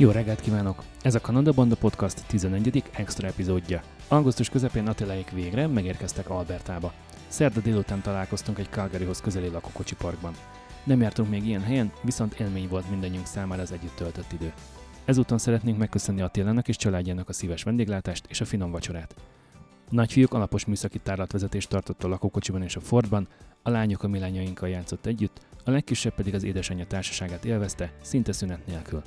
Jó reggelt kívánok! Ez a Kanada Banda Podcast 11. extra epizódja. Augusztus közepén Attiláik végre megérkeztek Albertába. Szerda délután találkoztunk egy Calgaryhoz közeli lakókocsi parkban. Nem jártunk még ilyen helyen, viszont élmény volt mindannyiunk számára az együtt töltött idő. Ezúton szeretnénk megköszönni Attilának és családjának a szíves vendéglátást és a finom vacsorát. Nagyfiúk alapos műszaki tárlatvezetést tartott a lakókocsiban és a Fordban, a lányok a mi lányainkkal játszott együtt, a legkisebb pedig az édesanyja társaságát élvezte, szinte szünet nélkül.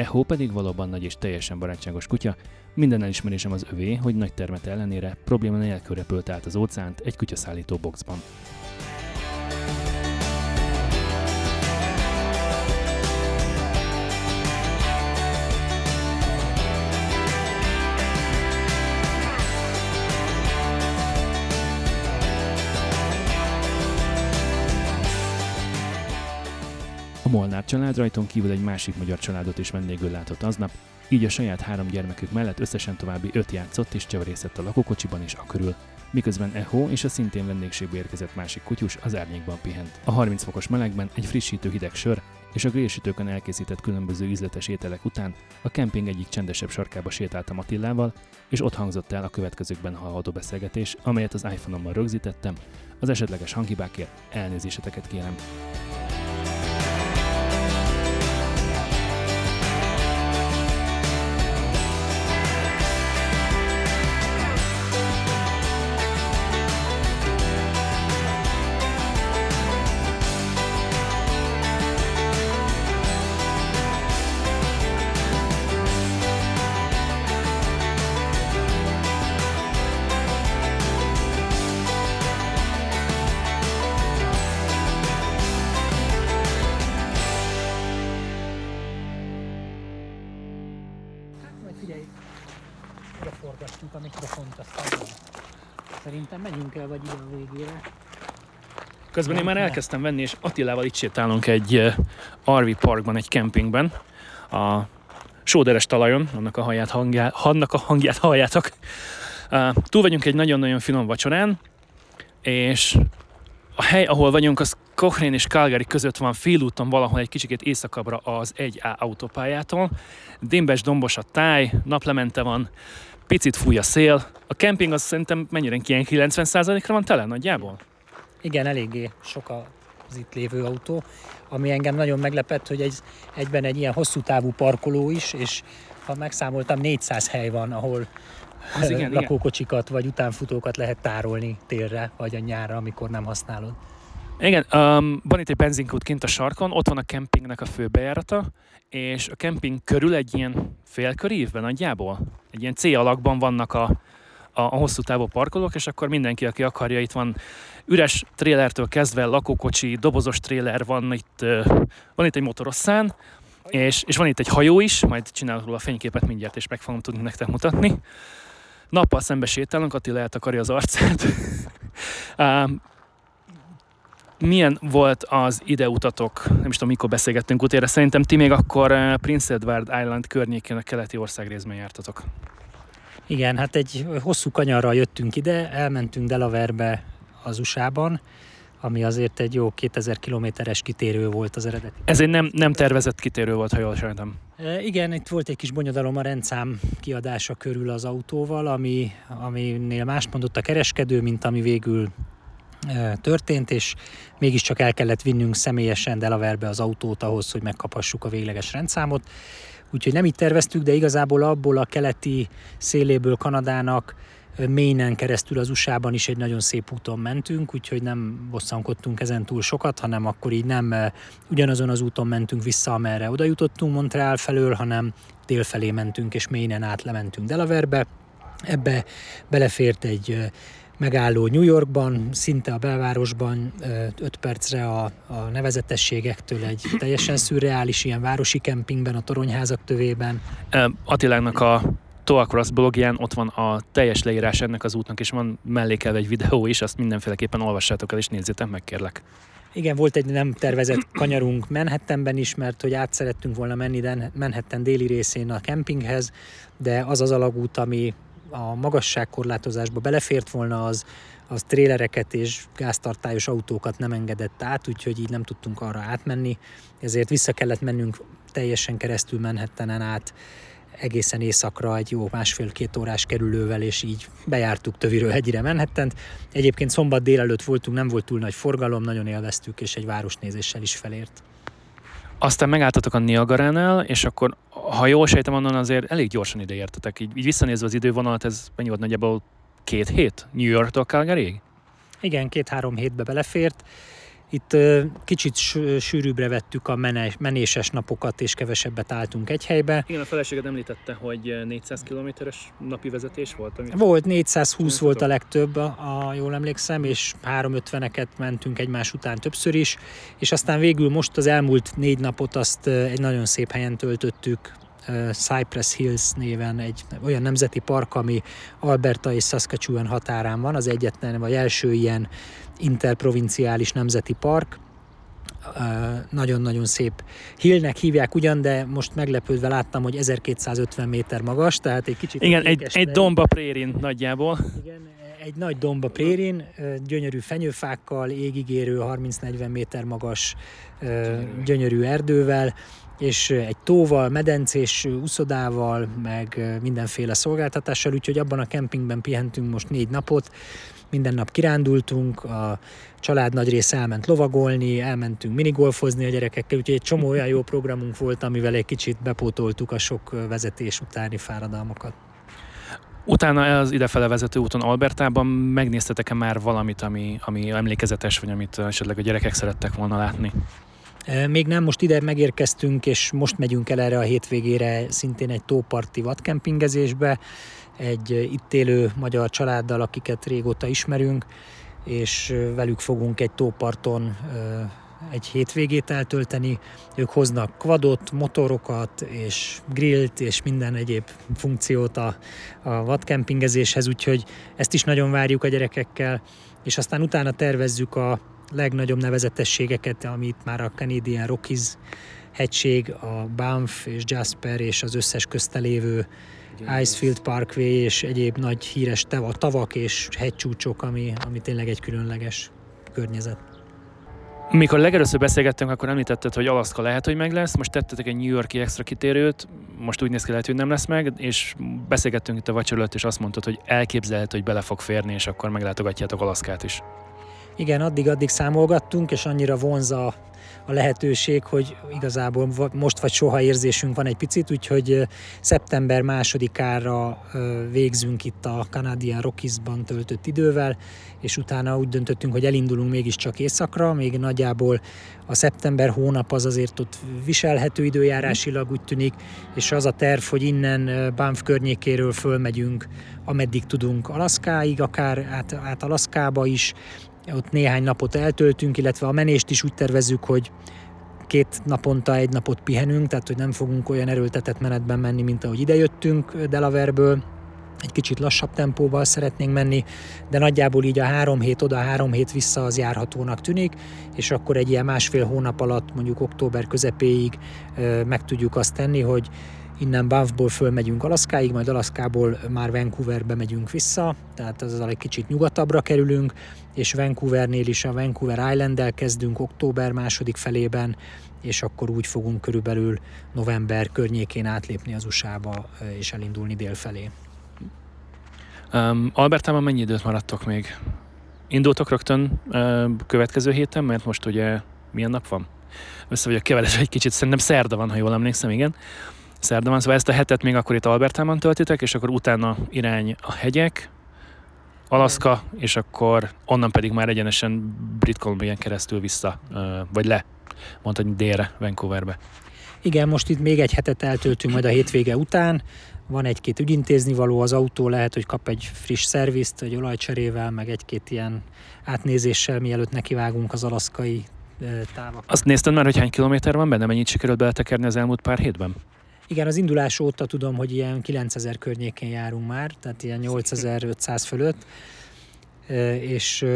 Echo pedig valóban nagy és teljesen barátságos kutya, minden elismerésem az övé, hogy nagy termet ellenére probléma nélkül repült át az óceánt egy kutyaszállító boxban. Molnár család rajton kívül egy másik magyar családot is vendégül látott aznap, így a saját három gyermekük mellett összesen további öt játszott és cseverészett a lakókocsiban és a körül, miközben Echo és a szintén vendégségbe érkezett másik kutyus az árnyékban pihent. A 30 fokos melegben egy frissítő hideg sör és a grillsütőkön elkészített különböző ízletes ételek után a kemping egyik csendesebb sarkába sétáltam Attillával, és ott hangzott el a következőkben hallható beszélgetés, amelyet az iPhone-ommal rögzítettem. Az esetleges hanghibákért elnézéseteket kérem. Menjünk el vagy ide a végére. Közben én már elkezdtem venni, és Attilával itt sétálunk egy eh, RV parkban, egy kempingben, a sóderes talajon, annak a, haját hangját, annak a hangját halljátok. Túl vagyunk egy nagyon-nagyon finom vacsorán, és a hely, ahol vagyunk, az Cochrane és Calgary között van félúton valahol egy kicsikét északabbra az 1A autópályától. Dimbes, dombos a táj, naplemente van, picit fúj a szél. A kemping az szerintem mennyire ilyen 90%-ra van tele nagyjából? Igen, eléggé sok az itt lévő autó, ami engem nagyon meglepett, hogy egy, egyben egy ilyen hosszú távú parkoló is, és ha megszámoltam, 400 hely van, ahol Az igen, igen. lakókocsikat vagy utánfutókat lehet tárolni térre, vagy a nyárra, amikor nem használod. Igen, um, van itt egy benzinkút kint a sarkon, ott van a kempingnek a főbejárata, és a kemping körül egy ilyen félkörívben nagyjából, egy ilyen C alakban vannak a, a, a hosszú távú parkolók, és akkor mindenki, aki akarja, itt van üres trélertől kezdve lakókocsi, dobozos tréler, van itt, van itt egy motorosszán, és, és van itt egy hajó is, majd csinálok róla a fényképet mindjárt, és meg fogom tudni nektek mutatni. Nappal szembe sétálunk, Attila eltakarja az arcát. milyen volt az ideutatok, nem is tudom mikor beszélgettünk utána, szerintem ti még akkor eh, Prince Edward Island környékén a keleti ország részben jártatok. Igen, hát egy hosszú kanyarral jöttünk ide, elmentünk Delaverbe az USA-ban, ami azért egy jó 2000 kilométeres kitérő volt az eredeti. Ez egy nem, nem tervezett kitérő volt, ha jól sejtem. E, Igen, itt volt egy kis bonyodalom a rendszám kiadása körül az autóval, ami, aminél más mondott a kereskedő, mint ami végül történt, és mégiscsak el kellett vinnünk személyesen Delaverbe az autót ahhoz, hogy megkaphassuk a végleges rendszámot. Úgyhogy nem így terveztük, de igazából abból a keleti széléből Kanadának Maine-en keresztül az USA-ban is egy nagyon szép úton mentünk, úgyhogy nem bosszankodtunk ezen túl sokat, hanem akkor így nem ugyanazon az úton mentünk vissza, amerre oda jutottunk Montreal felől, hanem dél felé mentünk, és Maine-en át lementünk Delaverbe. Ebbe belefért egy megálló New Yorkban, szinte a belvárosban, 5 percre a, a nevezetességektől egy teljesen szürreális ilyen városi kempingben, a toronyházak tövében. Attilának a Toacross blogján ott van a teljes leírás ennek az útnak, és van mellékelve egy videó is, azt mindenféleképpen olvassátok el, és nézzétek meg, kérlek. Igen, volt egy nem tervezett kanyarunk Manhattanben is, mert hogy át szerettünk volna menni de Manhattan déli részén a kempinghez, de az az alagút, ami a magasságkorlátozásba belefért volna, az, az trélereket és gáztartályos autókat nem engedett át, úgyhogy így nem tudtunk arra átmenni, ezért vissza kellett mennünk teljesen keresztül Manhattanen át egészen északra egy jó másfél-két órás kerülővel, és így bejártuk Töviről hegyire Manhattant. Egyébként szombat délelőtt voltunk, nem volt túl nagy forgalom, nagyon élveztük, és egy városnézéssel is felért. Aztán megálltatok a Niagaránál, és akkor, ha jól sejtem, onnan azért elég gyorsan ideértetek. Így, így visszanézve az idővonalat, ez mennyi volt nagyjából két hét? New York-tól Calgaryig? Igen, két-három hétbe belefért. Itt kicsit sűrűbbre vettük a menéses napokat, és kevesebbet álltunk egy helybe. Igen, a feleséged említette, hogy 400 kilométeres napi vezetés volt? Amit volt, 420 volt a legtöbb, a, a, jól emlékszem, és 350-eket mentünk egymás után többször is, és aztán végül most az elmúlt négy napot azt egy nagyon szép helyen töltöttük, Cypress Hills néven egy olyan nemzeti park, ami Alberta és Saskatchewan határán van, az egyetlen, vagy első ilyen interprovinciális nemzeti park, nagyon-nagyon szép hillnek hívják ugyan, de most meglepődve láttam, hogy 1250 méter magas, tehát egy kicsit... Igen, egy, egy domba prérin nagyjából. Igen, egy nagy domba prérin, gyönyörű fenyőfákkal, égigérő 30-40 méter magas gyönyörű. gyönyörű erdővel, és egy tóval, medencés úszodával, meg mindenféle szolgáltatással, úgyhogy abban a kempingben pihentünk most négy napot, minden nap kirándultunk, a család nagy része elment lovagolni, elmentünk minigolfozni a gyerekekkel, úgyhogy egy csomó olyan jó programunk volt, amivel egy kicsit bepótoltuk a sok vezetés utáni fáradalmakat. Utána az idefele vezető úton Albertában megnéztetek-e már valamit, ami, ami emlékezetes, vagy amit esetleg a gyerekek szerettek volna látni? Még nem, most ide megérkeztünk, és most megyünk el erre a hétvégére szintén egy tóparti vadkempingezésbe, egy itt élő magyar családdal, akiket régóta ismerünk, és velük fogunk egy tóparton egy hétvégét eltölteni. Ők hoznak kvadot, motorokat és grillt és minden egyéb funkciót a, a vadkempingezéshez, úgyhogy ezt is nagyon várjuk a gyerekekkel, és aztán utána tervezzük a legnagyobb nevezetességeket, amit már a Canadian Rockies hegység, a Banff és Jasper és az összes köztelévő Icefield Parkway és egyéb nagy híres tavak és hegycsúcsok, ami, ami tényleg egy különleges környezet. Mikor legelőször beszélgettünk, akkor említetted, hogy Alaszka lehet, hogy meg lesz. Most tettetek egy New Yorki extra kitérőt, most úgy néz ki lehet, hogy nem lesz meg, és beszélgettünk itt a vacsora és azt mondtad, hogy elképzelhető, hogy bele fog férni, és akkor meglátogatjátok Alaszkát is. Igen, addig-addig számolgattunk, és annyira vonza lehetőség, hogy igazából most vagy soha érzésünk van egy picit, úgyhogy szeptember másodikára végzünk itt a Canadian Rockies-ban töltött idővel, és utána úgy döntöttünk, hogy elindulunk mégiscsak északra, még nagyjából a szeptember hónap az azért ott viselhető időjárásilag úgy tűnik, és az a terv, hogy innen Banff környékéről fölmegyünk, ameddig tudunk Alaszkáig, akár át, át Alaszkába is, ott néhány napot eltöltünk, illetve a menést is úgy tervezzük, hogy két naponta egy napot pihenünk, tehát hogy nem fogunk olyan erőltetett menetben menni, mint ahogy idejöttünk Delaverből, egy kicsit lassabb tempóval szeretnénk menni, de nagyjából így a három hét oda, három hét vissza az járhatónak tűnik, és akkor egy ilyen másfél hónap alatt, mondjuk október közepéig meg tudjuk azt tenni, hogy Innen Banffból fölmegyünk Alaszkáig, majd Alaszkából már Vancouverbe megyünk vissza, tehát azzal egy kicsit nyugatabbra kerülünk, és Vancouvernél is a Vancouver Island-el kezdünk október második felében, és akkor úgy fogunk körülbelül november környékén átlépni az USA-ba és elindulni délfelé. Um, Albertában mennyi időt maradtok még? Indultok rögtön uh, következő héten, mert most ugye milyen nap van? Össze vagyok keveredve egy kicsit, szerintem szerda van, ha jól emlékszem, igen szerda van, szóval ezt a hetet még akkor itt Albertában töltitek, és akkor utána irány a hegyek, Alaszka, és akkor onnan pedig már egyenesen Brit Columbia keresztül vissza, vagy le, mondhatni délre, Vancouverbe. Igen, most itt még egy hetet eltöltünk majd a hétvége után, van egy-két ügyintézni való, az autó lehet, hogy kap egy friss szervizt, egy olajcserével, meg egy-két ilyen átnézéssel, mielőtt nekivágunk az alaszkai távak. Azt nézted már, hogy hány kilométer van benne? Mennyit sikerült beletekerni az elmúlt pár hétben? Igen, az indulás óta tudom, hogy ilyen 9000 környékén járunk már, tehát ilyen 8500 fölött, és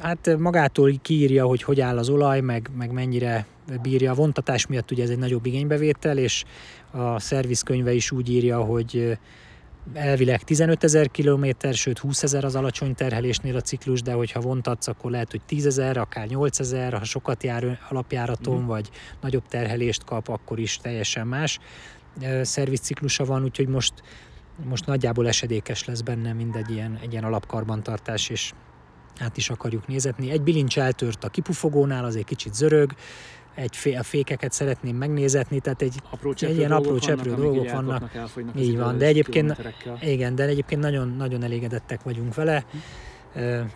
hát magától kiírja, hogy hogy áll az olaj, meg, meg mennyire bírja a vontatás miatt, ugye ez egy nagyobb igénybevétel, és a szervizkönyve is úgy írja, hogy elvileg 15 ezer kilométer, sőt 20 ezer az alacsony terhelésnél a ciklus, de hogyha vontatsz, akkor lehet, hogy 10 ezer, akár 8 ezer, ha sokat jár alapjáraton, mm. vagy nagyobb terhelést kap, akkor is teljesen más szervizciklusa van, úgyhogy most, most nagyjából esedékes lesz benne mindegy ilyen, egy ilyen alapkarbantartás, és át is akarjuk nézetni. Egy bilincs eltört a kipufogónál, az egy kicsit zörög, egy fé, a fékeket szeretném megnézetni, tehát egy, apró egy ilyen apró cseprő vannak, dolgok vannak. Így van, de egyébként, igen, de egyébként nagyon, nagyon elégedettek vagyunk vele. Hm.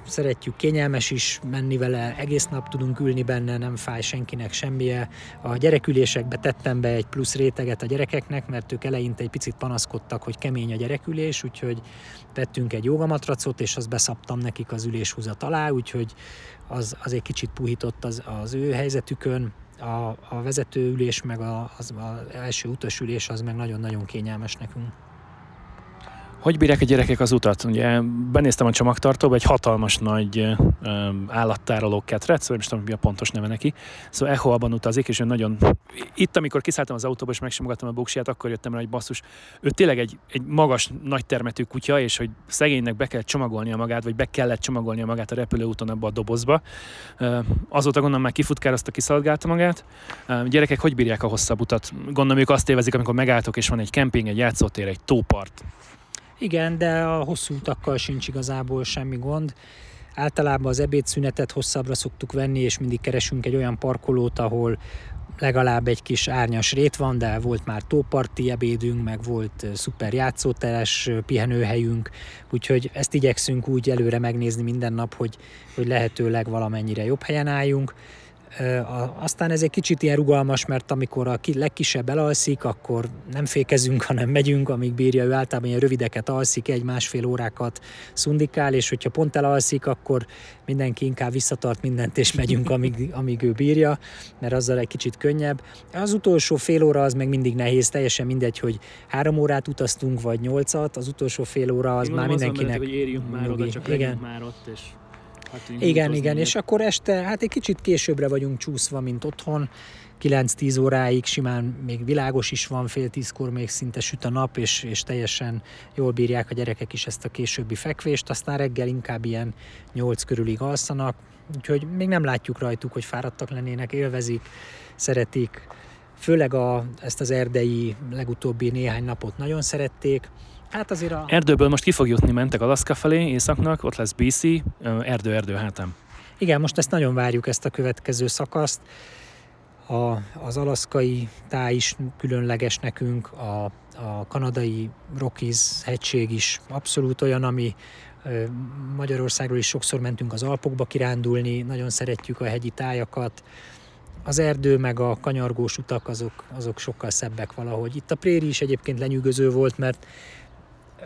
Szeretjük, kényelmes is menni vele, egész nap tudunk ülni benne, nem fáj senkinek semmije. A gyerekülésekbe tettem be egy plusz réteget a gyerekeknek, mert ők eleinte egy picit panaszkodtak, hogy kemény a gyerekülés, úgyhogy tettünk egy jogamatracot, és azt beszaptam nekik az üléshúzat alá, úgyhogy az, az egy kicsit puhított az, az ő helyzetükön. A, a vezetőülés, meg az, az első utasülés az meg nagyon-nagyon kényelmes nekünk. Hogy bírják a gyerekek az utat? Ugye benéztem a csomagtartóba, egy hatalmas nagy állattároló ketrec, vagy most tudom, mi a pontos neve neki. Szóval Echo-ban utazik, és ő nagyon... Itt, amikor kiszálltam az autóba, és megsimogattam a buksiját, akkor jöttem rá, hogy basszus, ő tényleg egy, egy magas, nagy termetű kutya, és hogy szegénynek be kell csomagolnia magát, vagy be kellett csomagolnia magát a repülőúton abba a dobozba. Azóta gondolom már kifutkározta, kiszolgálta magát. Gyerekek hogy bírják a hosszabb utat? Gondolom ők azt élvezik, amikor megálltok, és van egy kemping, egy játszótér, egy tópart. Igen, de a hosszú utakkal sincs igazából semmi gond. Általában az ebédszünetet hosszabbra szoktuk venni, és mindig keresünk egy olyan parkolót, ahol legalább egy kis árnyas rét van, de volt már tóparti ebédünk, meg volt szuper játszóteres pihenőhelyünk, úgyhogy ezt igyekszünk úgy előre megnézni minden nap, hogy, hogy lehetőleg valamennyire jobb helyen álljunk. Aztán ez egy kicsit ilyen rugalmas, mert amikor a legkisebb elalszik, akkor nem fékezünk, hanem megyünk, amíg bírja, ő általában ilyen rövideket alszik, egy-másfél órákat szundikál, és hogyha pont elalszik, akkor mindenki inkább visszatart mindent, és megyünk, amíg, amíg ő bírja, mert azzal egy kicsit könnyebb. Az utolsó fél óra az meg mindig nehéz, teljesen mindegy, hogy három órát utaztunk, vagy nyolcat, az utolsó fél óra az Én már mindenkinek... Hogy érjünk már oda, csak Igen. már ott, és Hát igen, igen, és akkor este, hát egy kicsit későbbre vagyunk csúszva, mint otthon, 9-10 óráig simán még világos is van, fél tízkor még szinte süt a nap, és, és teljesen jól bírják a gyerekek is ezt a későbbi fekvést, aztán reggel inkább ilyen 8 körülig alszanak, úgyhogy még nem látjuk rajtuk, hogy fáradtak lennének, élvezik, szeretik, főleg a, ezt az erdei legutóbbi néhány napot nagyon szerették, Hát azért a... Erdőből most ki fog jutni, mentek Alaszka felé, északnak, ott lesz BC, erdő, erdő hátam. Igen, most ezt nagyon várjuk, ezt a következő szakaszt. A, az alaszkai táj is különleges nekünk, a, a kanadai Rockies hegység is abszolút olyan, ami Magyarországról is sokszor mentünk az Alpokba kirándulni, nagyon szeretjük a hegyi tájakat, az erdő meg a kanyargós utak azok, azok sokkal szebbek valahogy. Itt a préri is egyébként lenyűgöző volt, mert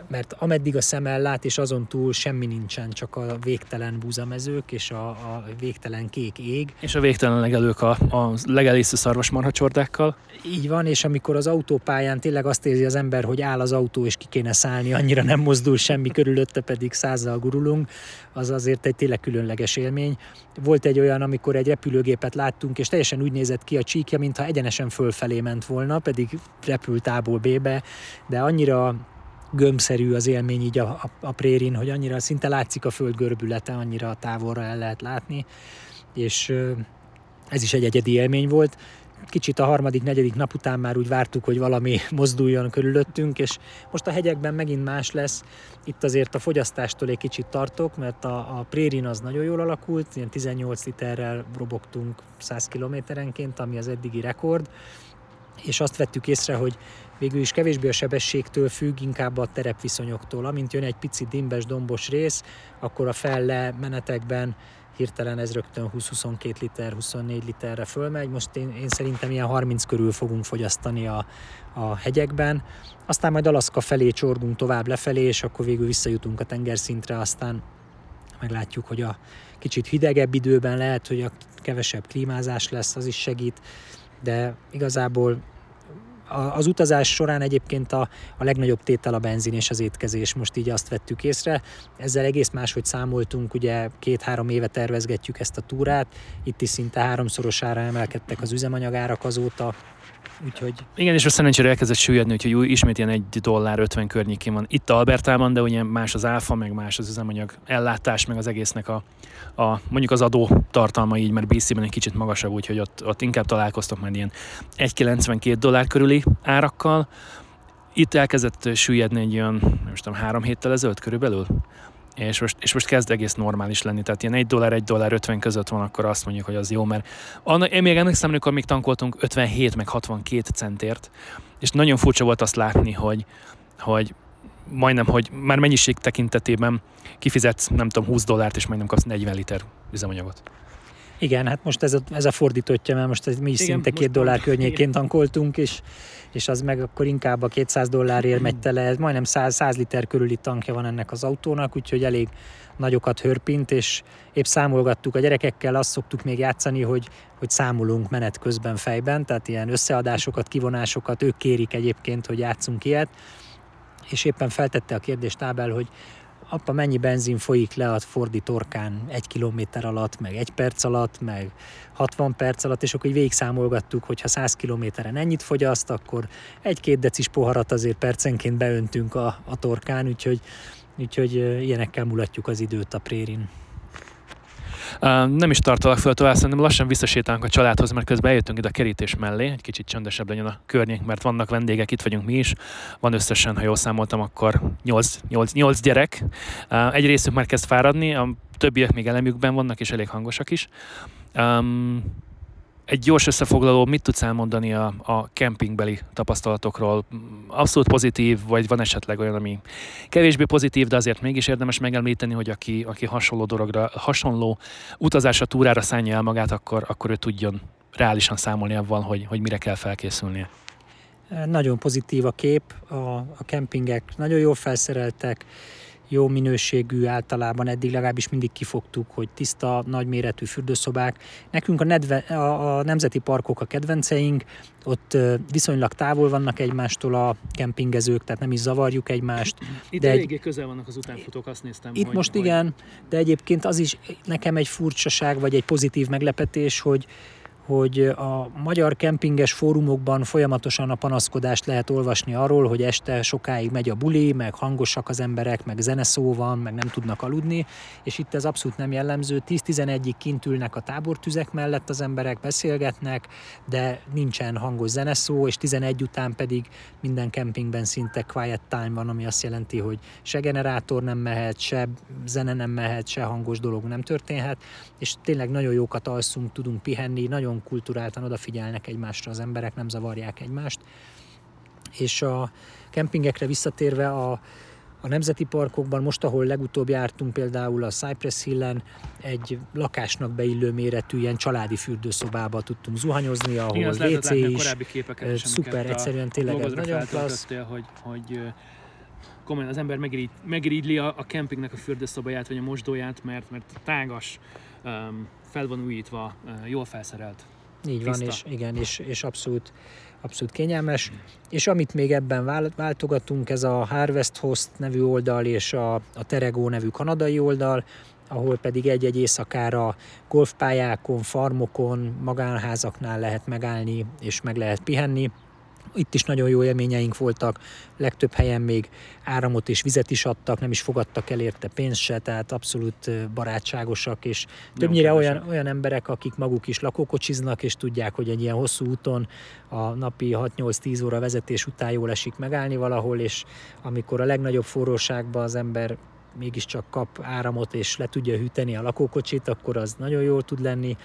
mert ameddig a szem lát, és azon túl semmi nincsen, csak a végtelen búzamezők és a, a végtelen kék ég. És a végtelen legelők a, a legelésző szarvasmarhacsordákkal. Így van, és amikor az autópályán tényleg azt érzi az ember, hogy áll az autó és ki kéne szállni, annyira nem mozdul semmi körülötte, pedig százzal gurulunk, az azért egy tényleg különleges élmény. Volt egy olyan, amikor egy repülőgépet láttunk, és teljesen úgy nézett ki a csíkja, mintha egyenesen fölfelé ment volna, pedig repült A-ból B-be, de annyira gömbszerű az élmény így a, a, a prérin, hogy annyira szinte látszik a föld görbülete, annyira távolra el lehet látni, és ez is egy egyedi élmény volt. Kicsit a harmadik, negyedik nap után már úgy vártuk, hogy valami mozduljon körülöttünk, és most a hegyekben megint más lesz. Itt azért a fogyasztástól egy kicsit tartok, mert a, a prérin az nagyon jól alakult, ilyen 18 literrel robogtunk 100 kilométerenként, ami az eddigi rekord, és azt vettük észre, hogy végül is kevésbé a sebességtől függ, inkább a terepviszonyoktól. Amint jön egy pici dimbes, dombos rész, akkor a felle menetekben hirtelen ez rögtön 20-22 liter, 24 literre fölmegy. Most én, én szerintem ilyen 30 körül fogunk fogyasztani a, a hegyekben. Aztán majd Alaszka felé csorgunk tovább lefelé, és akkor végül visszajutunk a tengerszintre, aztán meglátjuk, hogy a kicsit hidegebb időben lehet, hogy a kevesebb klímázás lesz, az is segít, de igazából az utazás során egyébként a, a legnagyobb tétel a benzin és az étkezés, most így azt vettük észre. Ezzel egész máshogy számoltunk, ugye két-három éve tervezgetjük ezt a túrát, itt is szinte háromszorosára emelkedtek az üzemanyagárak azóta, Úgyhogy... Igen, és a szerencsére elkezdett süllyedni, úgyhogy ismét ilyen egy dollár 50 környékén van itt Albertában, de ugye más az áfa, meg más az üzemanyag ellátás, meg az egésznek a, a mondjuk az adó tartalma így, mert BC-ben egy kicsit magasabb, úgyhogy ott, ott inkább találkoztok majd ilyen 1,92 dollár körüli árakkal. Itt elkezdett süllyedni egy olyan, nem tudom, három héttel ezelőtt körülbelül és most, és most kezd egész normális lenni, tehát ilyen 1 dollár, 1 dollár 50 között van, akkor azt mondjuk, hogy az jó, mert annak, én még emlékszem, amikor még tankoltunk 57 meg 62 centért, és nagyon furcsa volt azt látni, hogy, hogy majdnem, hogy már mennyiség tekintetében kifizetsz, nem tudom, 20 dollárt, és majdnem kapsz 40 liter üzemanyagot. Igen, hát most ez a, ez a fordítottja, mert most mi is Igen, szinte két dollár környékén tankoltunk, és, és az meg akkor inkább a 200 dollárért megy tele, majdnem 100, 100 liter körüli tankja van ennek az autónak, úgyhogy elég nagyokat hörpint, és épp számolgattuk a gyerekekkel, azt szoktuk még játszani, hogy, hogy számolunk menet közben fejben, tehát ilyen összeadásokat, kivonásokat, ők kérik egyébként, hogy játszunk ilyet, és éppen feltette a kérdést Ábel, hogy apa mennyi benzin folyik le a Fordi torkán egy kilométer alatt, meg egy perc alatt, meg 60 perc alatt, és akkor így végigszámolgattuk, hogy ha 100 kilométeren ennyit fogyaszt, akkor egy-két decis poharat azért percenként beöntünk a, a torkán, úgyhogy, úgyhogy ilyenekkel mulatjuk az időt a prérin. Nem is tartalak fel tovább, szerintem lassan visszasétálunk a családhoz, mert közben eljöttünk ide a kerítés mellé, egy kicsit csöndesebb legyen a környék, mert vannak vendégek, itt vagyunk mi is. Van összesen, ha jól számoltam, akkor 8, 8, 8 gyerek. Egy részük már kezd fáradni, a többiek még elemükben vannak, és elég hangosak is. Egy gyors összefoglaló, mit tudsz elmondani a, a kempingbeli tapasztalatokról? Abszolút pozitív, vagy van esetleg olyan, ami kevésbé pozitív, de azért mégis érdemes megemlíteni, hogy aki, aki hasonló dologra, hasonló utazásra, túrára szállja el magát, akkor, akkor ő tudjon reálisan számolni avval, hogy, hogy mire kell felkészülnie. Nagyon pozitív a kép, a, a kempingek nagyon jól felszereltek, jó minőségű általában, eddig legalábbis mindig kifogtuk, hogy tiszta, nagyméretű fürdőszobák. Nekünk a, nedve, a, a nemzeti parkok a kedvenceink, ott viszonylag távol vannak egymástól a kempingezők, tehát nem is zavarjuk egymást. Itt de eléggé egy... közel vannak az utánfutók, azt néztem. Itt hogy, most hogy... igen, de egyébként az is nekem egy furcsaság, vagy egy pozitív meglepetés, hogy hogy a magyar kempinges fórumokban folyamatosan a panaszkodást lehet olvasni arról, hogy este sokáig megy a buli, meg hangosak az emberek, meg zeneszó van, meg nem tudnak aludni, és itt ez abszolút nem jellemző. 10-11-ig kint ülnek a tábortüzek mellett az emberek, beszélgetnek, de nincsen hangos zeneszó, és 11 után pedig minden kempingben szinte quiet time van, ami azt jelenti, hogy se generátor nem mehet, se zene nem mehet, se hangos dolog nem történhet, és tényleg nagyon jókat alszunk, tudunk pihenni, nagyon nagyon kulturáltan odafigyelnek egymásra az emberek, nem zavarják egymást. És a kempingekre visszatérve a, a nemzeti parkokban, most ahol legutóbb jártunk például a Cypress Hillen, egy lakásnak beillő méretű ilyen családi fürdőszobába tudtunk zuhanyozni, ahol Igen, WC is. Képeket, szuper, egyszerűen tényleg ez nagyon klassz. Hogy, hogy komolyan az ember megirigy, megirigyli a, a kempingnek a fürdőszobáját, vagy a mosdóját, mert, mert tágas, um, fel van újítva, jól felszerelt. Így tiszta. van, és igen, és, és abszolút, abszolút kényelmes. És amit még ebben váltogatunk, ez a Harvest Host nevű oldal és a, a Terego nevű kanadai oldal, ahol pedig egy-egy éjszakára golfpályákon, farmokon, magánházaknál lehet megállni és meg lehet pihenni. Itt is nagyon jó élményeink voltak, legtöbb helyen még áramot és vizet is adtak, nem is fogadtak el érte pénzt se, tehát abszolút barátságosak, és többnyire olyan, olyan emberek, akik maguk is lakókocsiznak, és tudják, hogy egy ilyen hosszú úton a napi 6-8-10 óra vezetés után jól esik megállni valahol, és amikor a legnagyobb forróságban az ember mégiscsak kap áramot és le tudja hűteni a lakókocsit, akkor az nagyon jól tud lenni,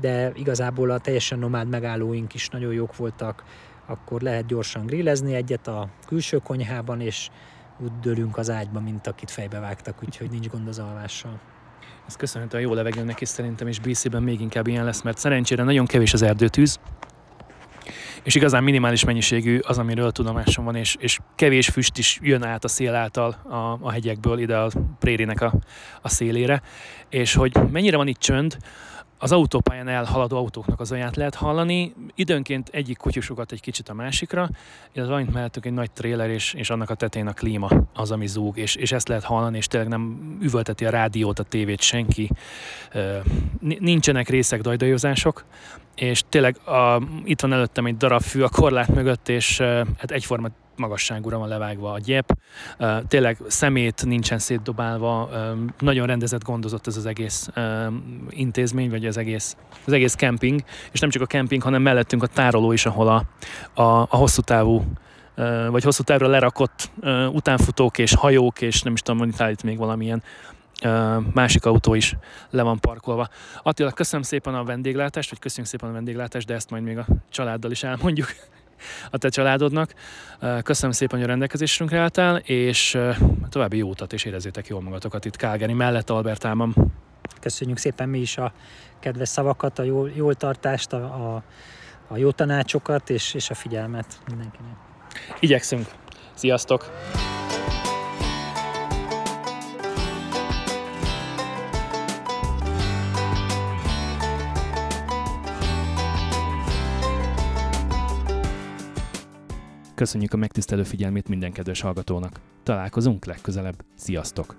de igazából a teljesen nomád megállóink is nagyon jók voltak, akkor lehet gyorsan grillezni egyet a külső konyhában, és úgy dőlünk az ágyba, mint akit fejbe vágtak, úgyhogy nincs gond az alvással. Ez köszönhető a jó levegőnek is szerintem, és BC-ben még inkább ilyen lesz, mert szerencsére nagyon kevés az erdőtűz, és igazán minimális mennyiségű az, amiről tudomásom van, és, és kevés füst is jön át a szél által a, a hegyekből ide a prérinek a, a szélére, és hogy mennyire van itt csönd, az autópályán elhaladó autóknak az zaját lehet hallani, időnként egyik kutyusokat egy kicsit a másikra, illetve van itt mellettük egy nagy tréler, és, és annak a tetején a klíma az, ami zúg, és, és ezt lehet hallani, és tényleg nem üvölteti a rádiót, a tévét senki. Nincsenek részek, dajdajozások, és tényleg a, itt van előttem egy darab fű a korlát mögött, és hát egyforma magasságúra van levágva a gyep. Tényleg szemét nincsen szétdobálva, nagyon rendezett, gondozott ez az egész intézmény, vagy az egész, az egész kemping, és nem csak a kemping, hanem mellettünk a tároló is, ahol a, a, a hosszú távú vagy hosszú távra lerakott utánfutók és hajók, és nem is tudom, hogy itt még valamilyen másik autó is le van parkolva. Attila, köszönöm szépen a vendéglátást, vagy köszönjük szépen a vendéglátást, de ezt majd még a családdal is elmondjuk a te családodnak. Köszönöm szépen, hogy a rendelkezésünkre álltál, és további jó utat, és érezzétek jól magatokat itt Kálgeri mellett Albertában. Köszönjük szépen mi is a kedves szavakat, a jól, jól tartást, a, a, a jó tanácsokat és, és a figyelmet mindenkinek. Igyekszünk. Sziasztok! Köszönjük a megtisztelő figyelmét minden kedves hallgatónak. Találkozunk legközelebb. Sziasztok!